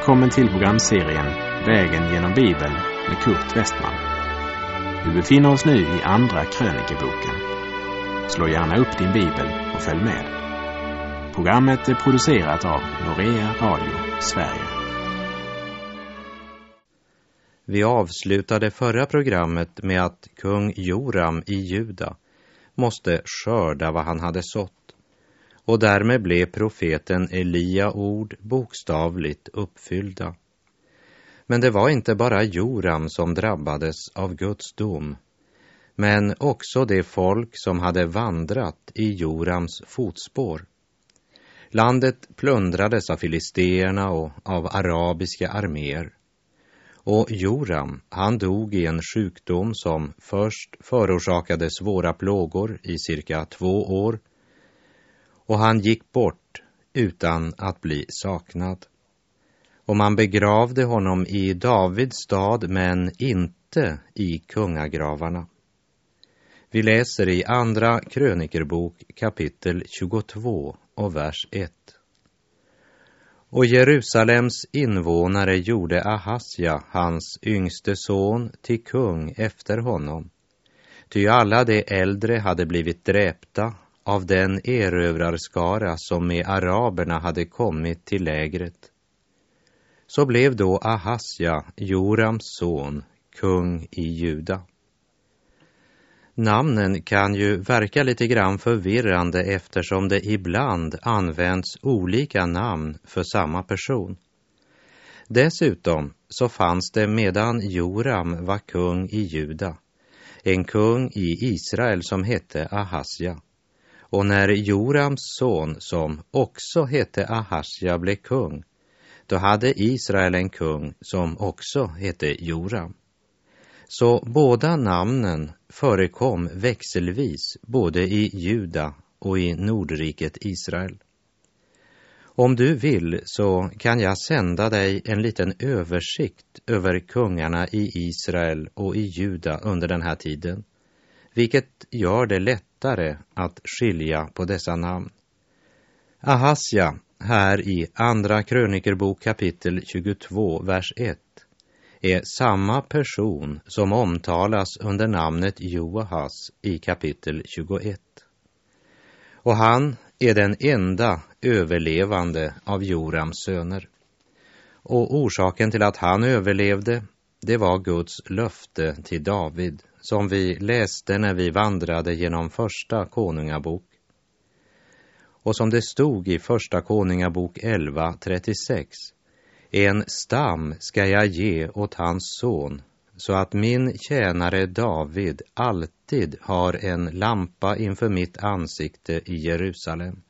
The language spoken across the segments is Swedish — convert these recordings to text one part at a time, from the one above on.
Välkommen till programserien Vägen genom Bibeln med Kurt Westman. Vi befinner oss nu i Andra krönikeboken. Slå gärna upp din bibel och följ med. Programmet är producerat av Norea Radio Sverige. Vi avslutade förra programmet med att kung Joram i Juda måste skörda vad han hade sått och därmed blev profeten Elia ord bokstavligt uppfyllda. Men det var inte bara Joram som drabbades av Guds dom, men också det folk som hade vandrat i Jorams fotspår. Landet plundrades av filisteerna och av arabiska arméer. Och Joram, han dog i en sjukdom som först förorsakade svåra plågor i cirka två år och han gick bort utan att bli saknad. Och man begravde honom i Davids stad men inte i kungagravarna. Vi läser i Andra krönikerbok kapitel 22 och vers 1. Och Jerusalems invånare gjorde Ahasja, hans yngste son, till kung efter honom. Ty alla de äldre hade blivit dräpta av den erövrarskara som med araberna hade kommit till lägret. Så blev då Ahasja, Jorams son, kung i Juda. Namnen kan ju verka lite grann förvirrande eftersom det ibland används olika namn för samma person. Dessutom så fanns det medan Joram var kung i Juda en kung i Israel som hette Ahasja. Och när Jorams son, som också hette Ahasja, blev kung, då hade Israel en kung som också hette Joram. Så båda namnen förekom växelvis både i Juda och i Nordriket Israel. Om du vill så kan jag sända dig en liten översikt över kungarna i Israel och i Juda under den här tiden, vilket gör det lättare att skilja på dessa namn. Ahasja, här i Andra krönikerbok kapitel 22, vers 1, är samma person som omtalas under namnet Joahas i kapitel 21. Och han är den enda överlevande av Jorams söner. Och orsaken till att han överlevde, det var Guds löfte till David som vi läste när vi vandrade genom Första Konungabok. Och som det stod i Första Konungabok 11.36. En stam ska jag ge åt hans son så att min tjänare David alltid har en lampa inför mitt ansikte i Jerusalem.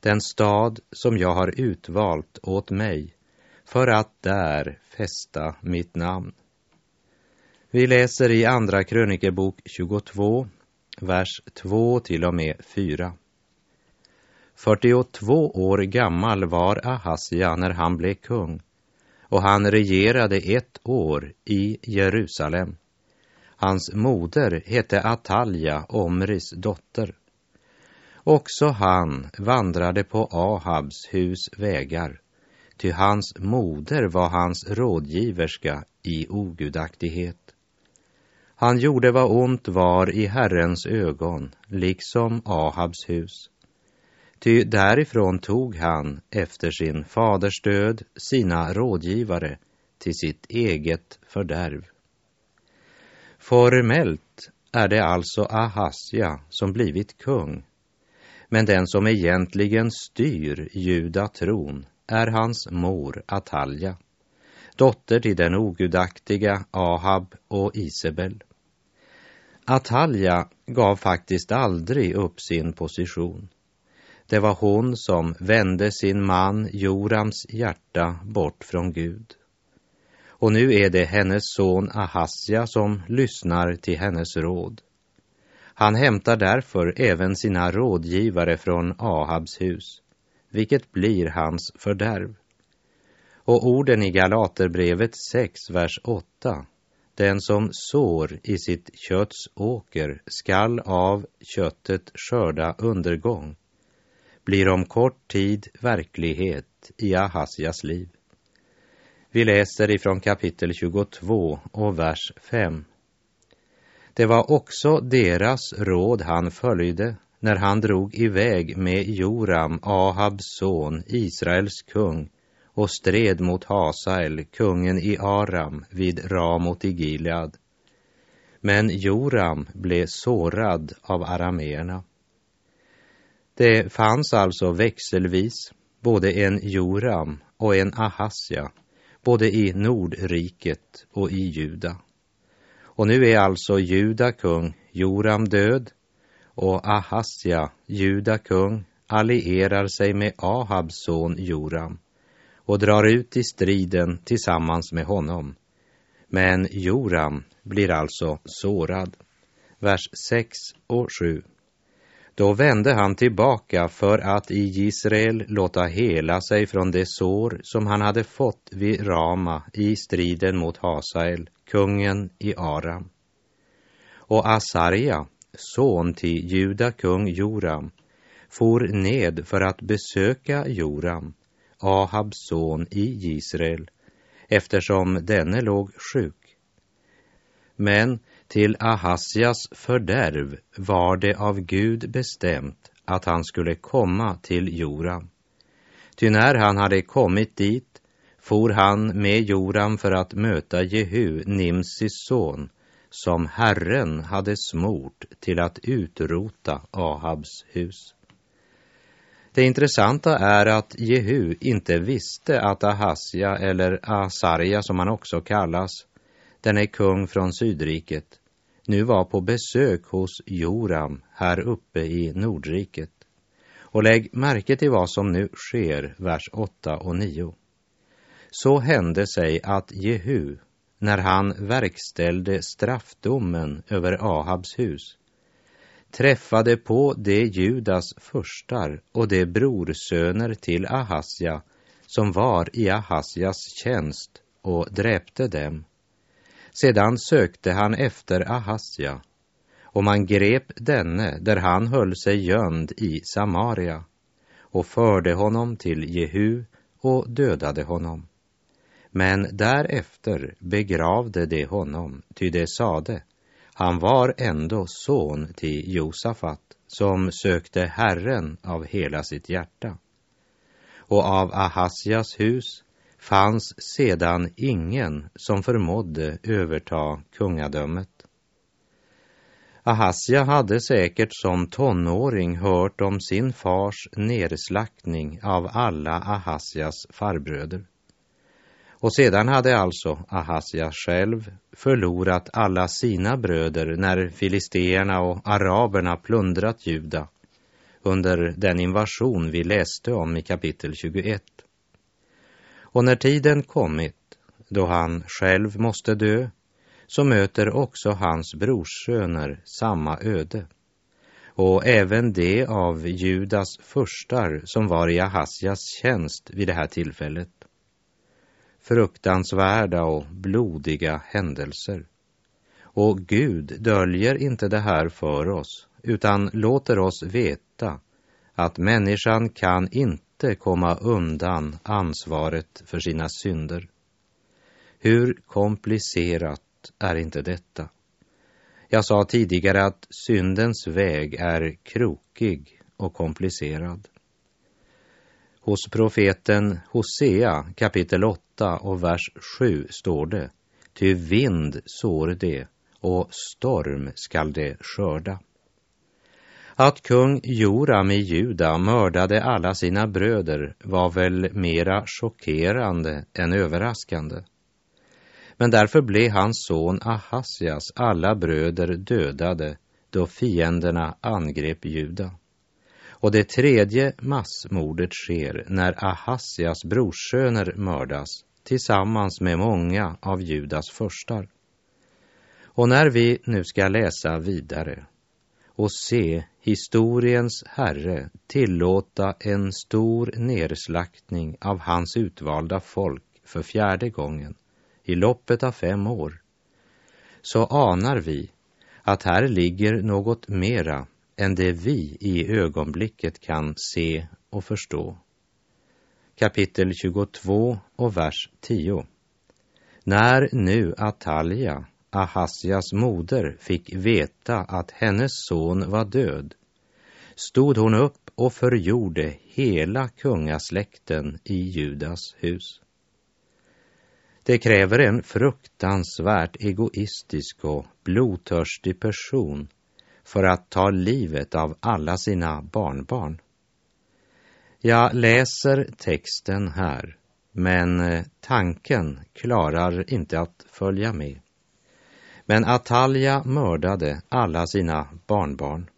Den stad som jag har utvalt åt mig för att där fästa mitt namn. Vi läser i Andra krönikebok 22, vers 2 till och med 4. 42 år gammal var Ahasja när han blev kung och han regerade ett år i Jerusalem. Hans moder hette Atalja, Omris dotter. Också han vandrade på Ahabs hus vägar, ty hans moder var hans rådgiverska i ogudaktighet. Han gjorde vad ont var i Herrens ögon, liksom Ahabs hus. Ty därifrån tog han, efter sin faders död, sina rådgivare till sitt eget fördärv. Formellt är det alltså Ahasja som blivit kung, men den som egentligen styr judatron är hans mor Atalja, dotter till den ogudaktiga Ahab och Isabel. Atalja gav faktiskt aldrig upp sin position. Det var hon som vände sin man Jorams hjärta bort från Gud. Och nu är det hennes son Ahasja som lyssnar till hennes råd. Han hämtar därför även sina rådgivare från Ahabs hus, vilket blir hans fördärv. Och orden i Galaterbrevet 6, vers 8 den som sår i sitt kötts åker skall av köttet skörda undergång, blir om kort tid verklighet i Ahasjas liv. Vi läser ifrån kapitel 22 och vers 5. Det var också deras råd han följde när han drog iväg med Joram, Ahabs son, Israels kung och stred mot Hasael, kungen i Aram, vid Ramot i Gilead. Men Joram blev sårad av arameerna. Det fanns alltså växelvis både en Joram och en Ahasja, både i Nordriket och i Juda. Och nu är alltså Juda kung Joram död och Ahasja, Juda kung, allierar sig med Ahabs son Joram och drar ut i striden tillsammans med honom. Men Joram blir alltså sårad. Vers 6 och 7. Då vände han tillbaka för att i Israel låta hela sig från det sår som han hade fått vid Rama i striden mot Hasael, kungen i Aram. Och Asarja, son till Juda kung Joram, for ned för att besöka Joram, Ahabs son i Israel, eftersom denne låg sjuk. Men till Ahasjas fördärv var det av Gud bestämt att han skulle komma till Joram. Ty när han hade kommit dit for han med Joram för att möta Jehu, Nimsis son, som Herren hade smort till att utrota Ahabs hus. Det intressanta är att Jehu inte visste att Ahasja, eller Asarja som han också kallas, den är kung från Sydriket, nu var på besök hos Joram här uppe i Nordriket. Och lägg märke till vad som nu sker, vers 8 och 9. Så hände sig att Jehu, när han verkställde straffdomen över Ahabs hus, träffade på de Judas förstar och de brorsöner till Ahasja som var i Ahasjas tjänst och dräpte dem sedan sökte han efter Ahasja och man grep denne där han höll sig gömd i Samaria och förde honom till Jehu och dödade honom. Men därefter begravde de honom, ty de sade, han var ändå son till Josafat, som sökte Herren av hela sitt hjärta. Och av Ahasjas hus fanns sedan ingen som förmådde överta kungadömet. Ahasja hade säkert som tonåring hört om sin fars nerslaktning av alla Ahasjas farbröder. Och sedan hade alltså Ahasja själv förlorat alla sina bröder när filisteerna och araberna plundrat Juda under den invasion vi läste om i kapitel 21. Och när tiden kommit då han själv måste dö så möter också hans brorssöner samma öde. Och även det av Judas förstar som var i Ahasjas tjänst vid det här tillfället. Fruktansvärda och blodiga händelser. Och Gud döljer inte det här för oss utan låter oss veta att människan kan inte komma undan ansvaret för sina synder. Hur komplicerat är inte detta? Jag sa tidigare att syndens väg är krokig och komplicerad. Hos profeten Hosea kapitel 8 och vers 7 står det Ty vind sår det och storm skall det skörda. Att kung Joram i Juda mördade alla sina bröder var väl mera chockerande än överraskande. Men därför blev hans son Ahasjas alla bröder dödade då fienderna angrep Juda. Och det tredje massmordet sker när Ahasias brorsöner mördas tillsammans med många av Judas förstar. Och när vi nu ska läsa vidare och se historiens Herre tillåta en stor nerslaktning av hans utvalda folk för fjärde gången i loppet av fem år, så anar vi att här ligger något mera än det vi i ögonblicket kan se och förstå. Kapitel 22 och vers 10. När nu Atalja, Ahasjas moder, fick veta att hennes son var död stod hon upp och förgjorde hela kungasläkten i Judas hus. Det kräver en fruktansvärt egoistisk och blodtörstig person för att ta livet av alla sina barnbarn. Jag läser texten här, men eh, tanken klarar inte att följa med. Men Atalja mördade alla sina barnbarn,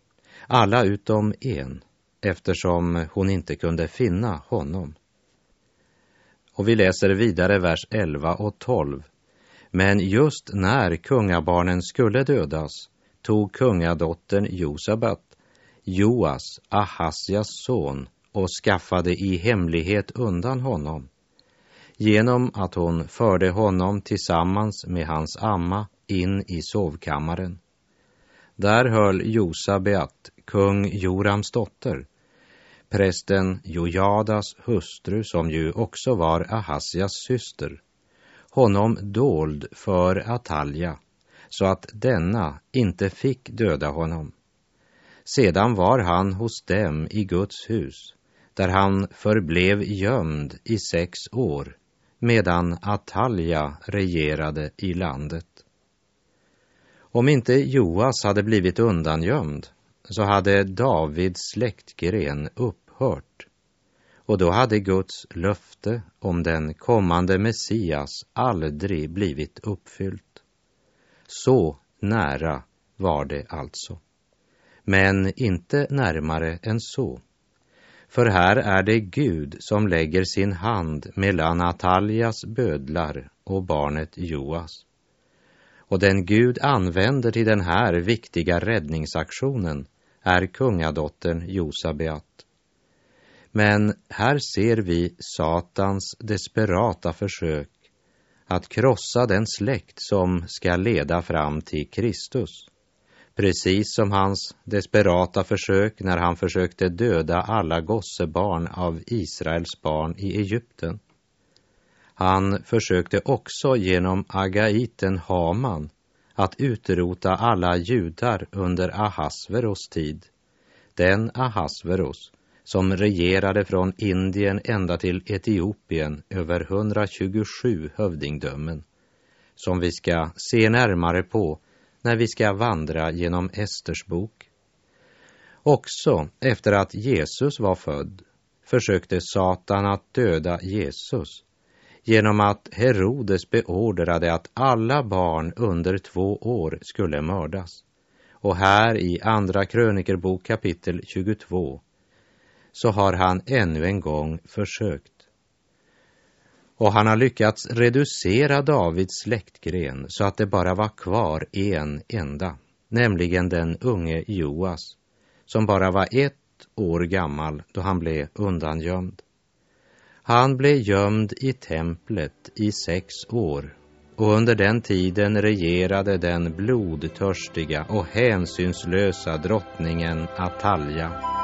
alla utom en, eftersom hon inte kunde finna honom. Och vi läser vidare vers 11 och 12. Men just när kungabarnen skulle dödas tog kungadottern Josabat, Joas, Ahasjas son, och skaffade i hemlighet undan honom genom att hon förde honom tillsammans med hans amma in i sovkammaren. Där höll Josabeat, kung Jorams dotter, prästen Jojadas hustru, som ju också var Ahasjas syster, honom dold för Atalja, så att denna inte fick döda honom. Sedan var han hos dem i Guds hus, där han förblev gömd i sex år, medan Atalja regerade i landet. Om inte Joas hade blivit undangömd så hade Davids släktgren upphört och då hade Guds löfte om den kommande Messias aldrig blivit uppfyllt. Så nära var det alltså. Men inte närmare än så. För här är det Gud som lägger sin hand mellan Ataljas bödlar och barnet Joas. Och den Gud använder till den här viktiga räddningsaktionen är kungadottern Josabeat. Men här ser vi Satans desperata försök att krossa den släkt som ska leda fram till Kristus. Precis som hans desperata försök när han försökte döda alla gossebarn av Israels barn i Egypten. Han försökte också genom agaiten Haman att utrota alla judar under Ahasveros tid. Den Ahasveros som regerade från Indien ända till Etiopien över 127 hövdingdömen, som vi ska se närmare på när vi ska vandra genom Esters bok. Också efter att Jesus var född försökte Satan att döda Jesus genom att Herodes beordrade att alla barn under två år skulle mördas. Och här i Andra krönikerbok kapitel 22 så har han ännu en gång försökt. Och han har lyckats reducera Davids släktgren så att det bara var kvar en enda, nämligen den unge Joas, som bara var ett år gammal då han blev undangömd. Han blev gömd i templet i sex år och under den tiden regerade den blodtörstiga och hänsynslösa drottningen Atalja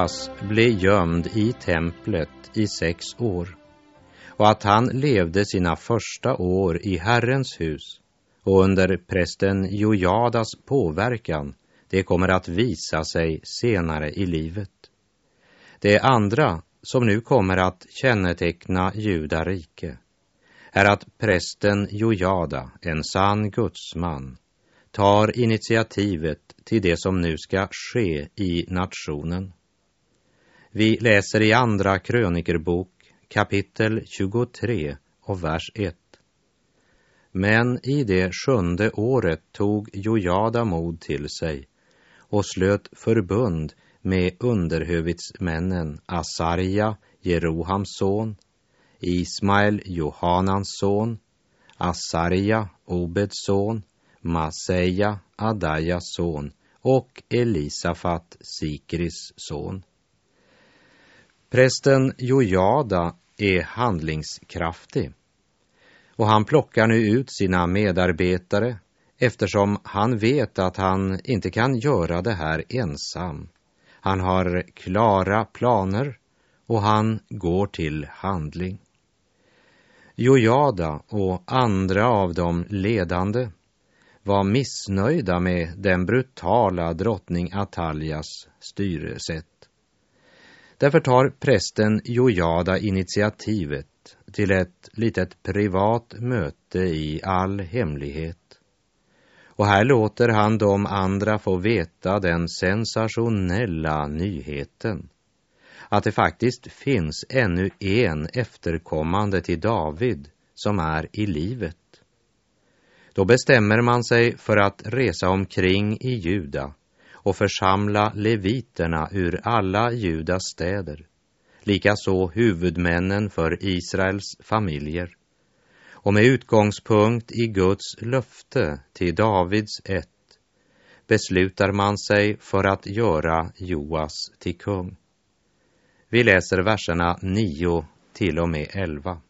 Joas blev gömd i templet i sex år och att han levde sina första år i Herrens hus och under prästen Jojadas påverkan, det kommer att visa sig senare i livet. Det andra som nu kommer att känneteckna Judarike är att prästen Jojada, en sann gudsman, tar initiativet till det som nu ska ske i nationen. Vi läser i Andra krönikerbok kapitel 23 och vers 1. Men i det sjunde året tog Jojada mod till sig och slöt förbund med underhövitsmännen Asarja, Jerohams son, Ismael, Johanans son, Asarja, Obeds son, Maseja, Adajas son och Elisafat, Sikris son. Prästen Jojada är handlingskraftig och han plockar nu ut sina medarbetare eftersom han vet att han inte kan göra det här ensam. Han har klara planer och han går till handling. Jojada och andra av de ledande var missnöjda med den brutala drottning Ataljas styresätt. Därför tar prästen Jojada initiativet till ett litet privat möte i all hemlighet. Och här låter han de andra få veta den sensationella nyheten att det faktiskt finns ännu en efterkommande till David som är i livet. Då bestämmer man sig för att resa omkring i Juda och församla leviterna ur alla Judas städer, likaså huvudmännen för Israels familjer. Och med utgångspunkt i Guds löfte till Davids ett beslutar man sig för att göra Joas till kung. Vi läser verserna 9 till och med 11.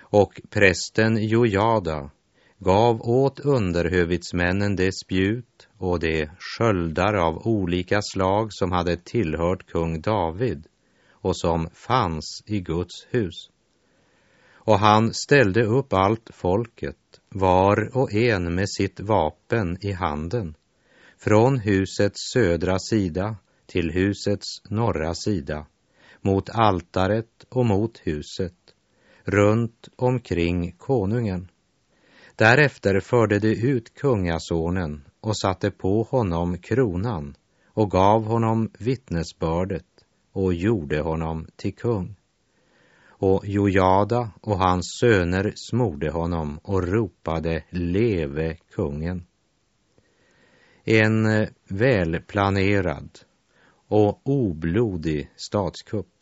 Och prästen Jojada gav åt underhövitsmännen det spjut och de sköldar av olika slag som hade tillhört kung David och som fanns i Guds hus. Och han ställde upp allt folket, var och en med sitt vapen i handen, från husets södra sida till husets norra sida, mot altaret och mot huset, runt omkring konungen. Därefter förde de ut kungasonen och satte på honom kronan och gav honom vittnesbördet och gjorde honom till kung. Och Jojada och hans söner smorde honom och ropade leve kungen. En välplanerad och oblodig statskupp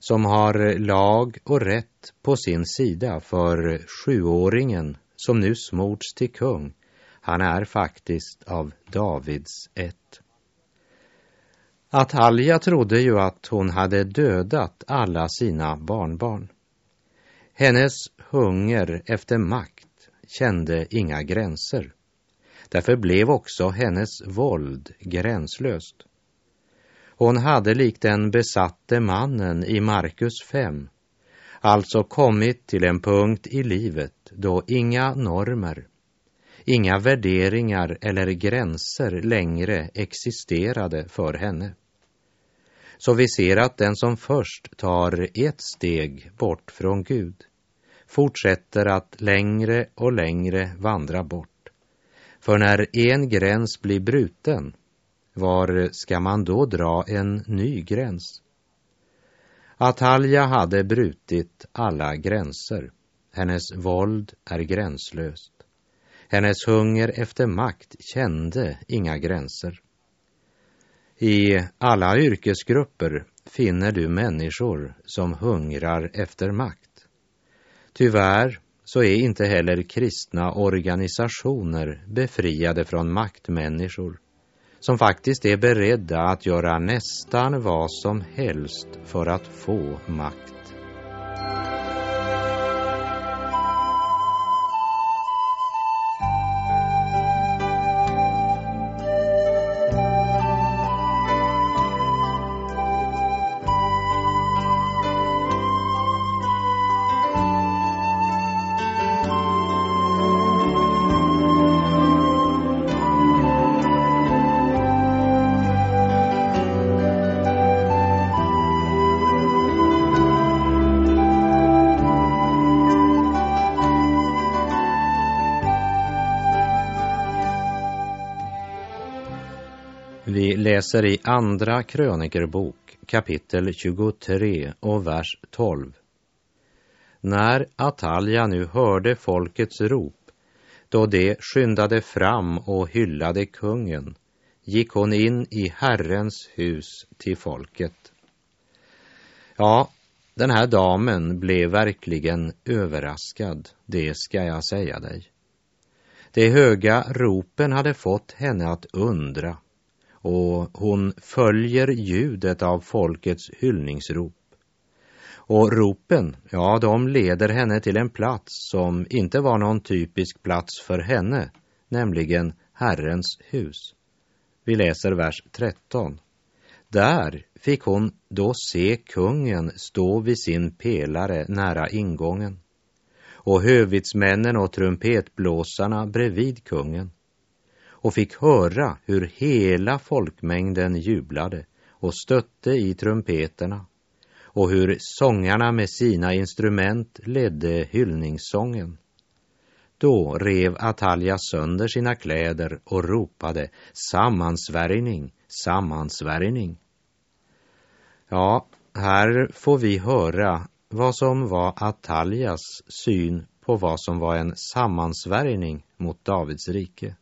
som har lag och rätt på sin sida för sjuåringen som nu smorts till kung. Han är faktiskt av Davids ett. Atalja trodde ju att hon hade dödat alla sina barnbarn. Hennes hunger efter makt kände inga gränser. Därför blev också hennes våld gränslöst. Hon hade likt den besatte mannen i Markus 5 alltså kommit till en punkt i livet då inga normer, inga värderingar eller gränser längre existerade för henne. Så vi ser att den som först tar ett steg bort från Gud fortsätter att längre och längre vandra bort. För när en gräns blir bruten var ska man då dra en ny gräns? Atalja hade brutit alla gränser. Hennes våld är gränslöst. Hennes hunger efter makt kände inga gränser. I alla yrkesgrupper finner du människor som hungrar efter makt. Tyvärr så är inte heller kristna organisationer befriade från maktmänniskor som faktiskt är beredda att göra nästan vad som helst för att få makt. Läser i Andra krönikerbok kapitel 23 och vers 12. När Atalja nu hörde folkets rop, då de skyndade fram och hyllade kungen, gick hon in i Herrens hus till folket. Ja, den här damen blev verkligen överraskad, det ska jag säga dig. De höga ropen hade fått henne att undra och hon följer ljudet av folkets hyllningsrop. Och ropen, ja, de leder henne till en plats som inte var någon typisk plats för henne, nämligen Herrens hus. Vi läser vers 13. Där fick hon då se kungen stå vid sin pelare nära ingången och hövitsmännen och trumpetblåsarna bredvid kungen och fick höra hur hela folkmängden jublade och stötte i trumpeterna och hur sångarna med sina instrument ledde hyllningssången. Då rev Atalja sönder sina kläder och ropade sammansvärjning, sammansvärjning. Ja, här får vi höra vad som var Ataljas syn på vad som var en sammansvärjning mot Davids rike.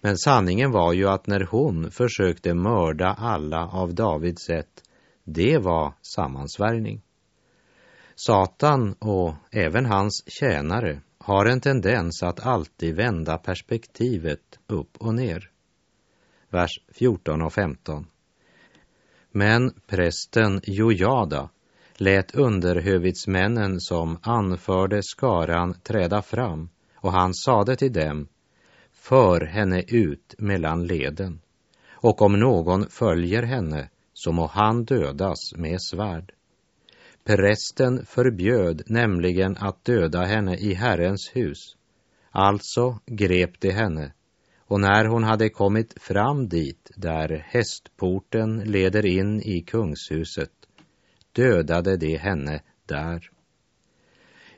Men sanningen var ju att när hon försökte mörda alla av Davids sätt, det var sammansvärjning. Satan och även hans tjänare har en tendens att alltid vända perspektivet upp och ner. Vers 14 och 15. Men prästen Jojada lät underhövitsmännen som anförde skaran träda fram och han sade till dem, för henne ut mellan leden och om någon följer henne så må han dödas med svärd. Prästen förbjöd nämligen att döda henne i Herrens hus. Alltså grep de henne och när hon hade kommit fram dit där hästporten leder in i kungshuset dödade de henne där.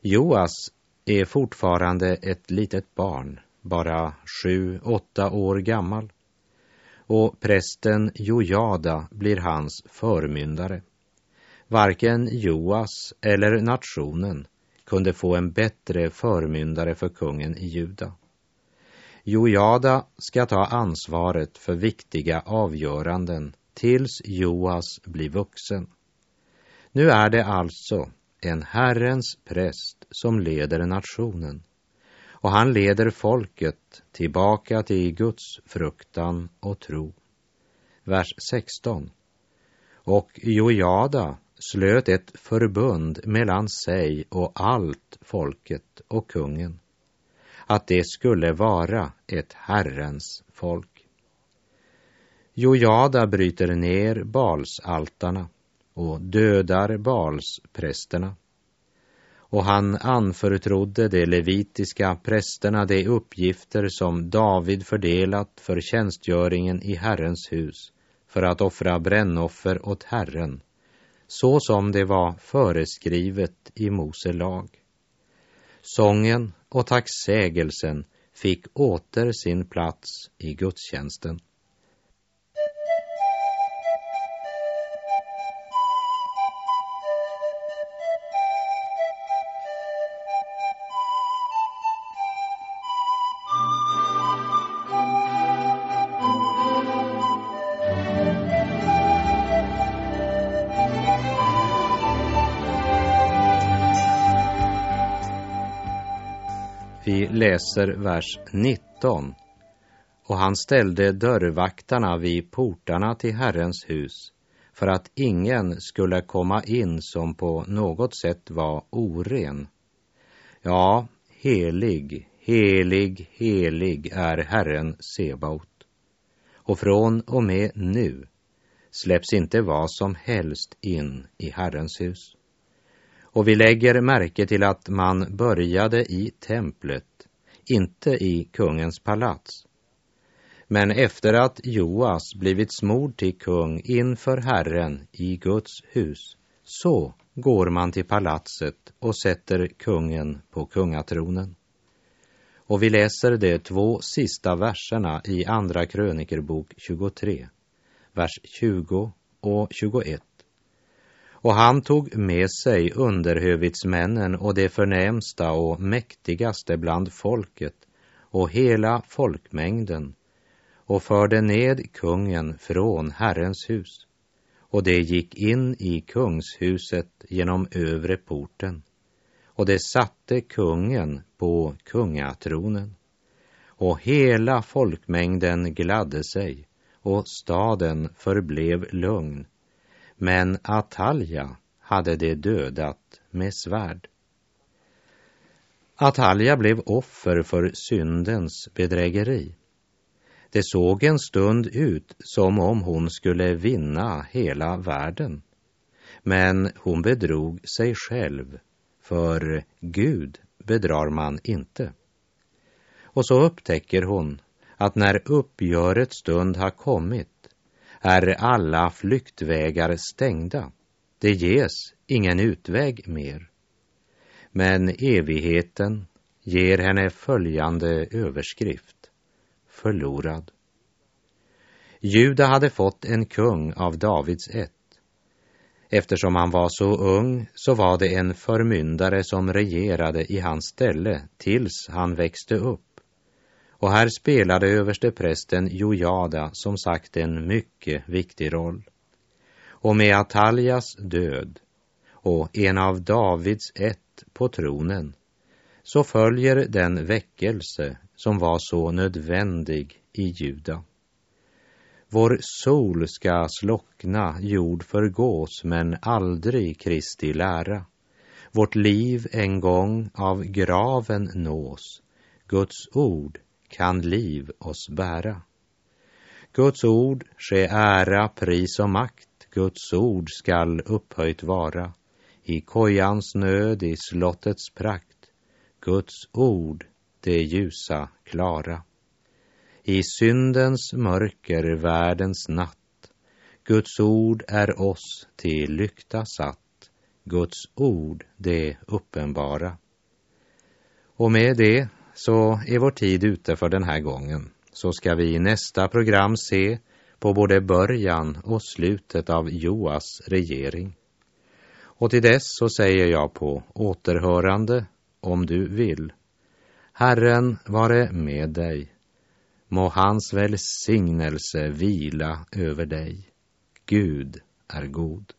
Joas är fortfarande ett litet barn, bara sju, åtta år gammal och prästen Jojada blir hans förmyndare. Varken Joas eller nationen kunde få en bättre förmyndare för kungen i Juda. Jojada ska ta ansvaret för viktiga avgöranden tills Joas blir vuxen. Nu är det alltså en Herrens präst som leder nationen och han leder folket tillbaka till Guds fruktan och tro. Vers 16. Och Jojada slöt ett förbund mellan sig och allt folket och kungen, att det skulle vara ett Herrens folk. Jojada bryter ner Balsaltarna och dödar Balsprästerna och han anförtrodde de levitiska prästerna de uppgifter som David fördelat för tjänstgöringen i Herrens hus för att offra brännoffer åt Herren, så som det var föreskrivet i Mose lag. Sången och tacksägelsen fick åter sin plats i gudstjänsten. Läser vers 19. Och han ställde dörrvaktarna vid portarna till Herrens hus för att ingen skulle komma in som på något sätt var oren. Ja, helig, helig, helig är Herren Sebaot. Och från och med nu släpps inte vad som helst in i Herrens hus. Och vi lägger märke till att man började i templet, inte i kungens palats. Men efter att Joas blivit smord till kung inför Herren i Guds hus, så går man till palatset och sätter kungen på kungatronen. Och vi läser de två sista verserna i Andra krönikerbok 23, vers 20 och 21. Och han tog med sig underhövitsmännen och de förnämsta och mäktigaste bland folket och hela folkmängden och förde ned kungen från Herrens hus och det gick in i kungshuset genom övre porten och det satte kungen på kungatronen och hela folkmängden gladde sig och staden förblev lugn. Men Atalja hade det dödat med svärd. Atalja blev offer för syndens bedrägeri. Det såg en stund ut som om hon skulle vinna hela världen. Men hon bedrog sig själv, för Gud bedrar man inte. Och så upptäcker hon att när uppgörets stund har kommit är alla flyktvägar stängda. Det ges ingen utväg mer. Men evigheten ger henne följande överskrift. Förlorad. Juda hade fått en kung av Davids ett. Eftersom han var så ung så var det en förmyndare som regerade i hans ställe tills han växte upp. Och här spelade översteprästen Jojada som sagt en mycket viktig roll. Och med Ataljas död och en av Davids ett på tronen så följer den väckelse som var så nödvändig i Juda. Vår sol ska slockna, jord förgås, men aldrig Kristi lära. Vårt liv en gång av graven nås, Guds ord kan liv oss bära. Guds ord ske ära, pris och makt, Guds ord skall upphöjt vara. I kojans nöd, i slottets prakt, Guds ord, det ljusa, klara. I syndens mörker, världens natt, Guds ord är oss till lykta satt, Guds ord det uppenbara. Och med det så är vår tid ute för den här gången. Så ska vi i nästa program se på både början och slutet av Joas regering. Och till dess så säger jag på återhörande om du vill. Herren vare med dig. Må hans välsignelse vila över dig. Gud är god.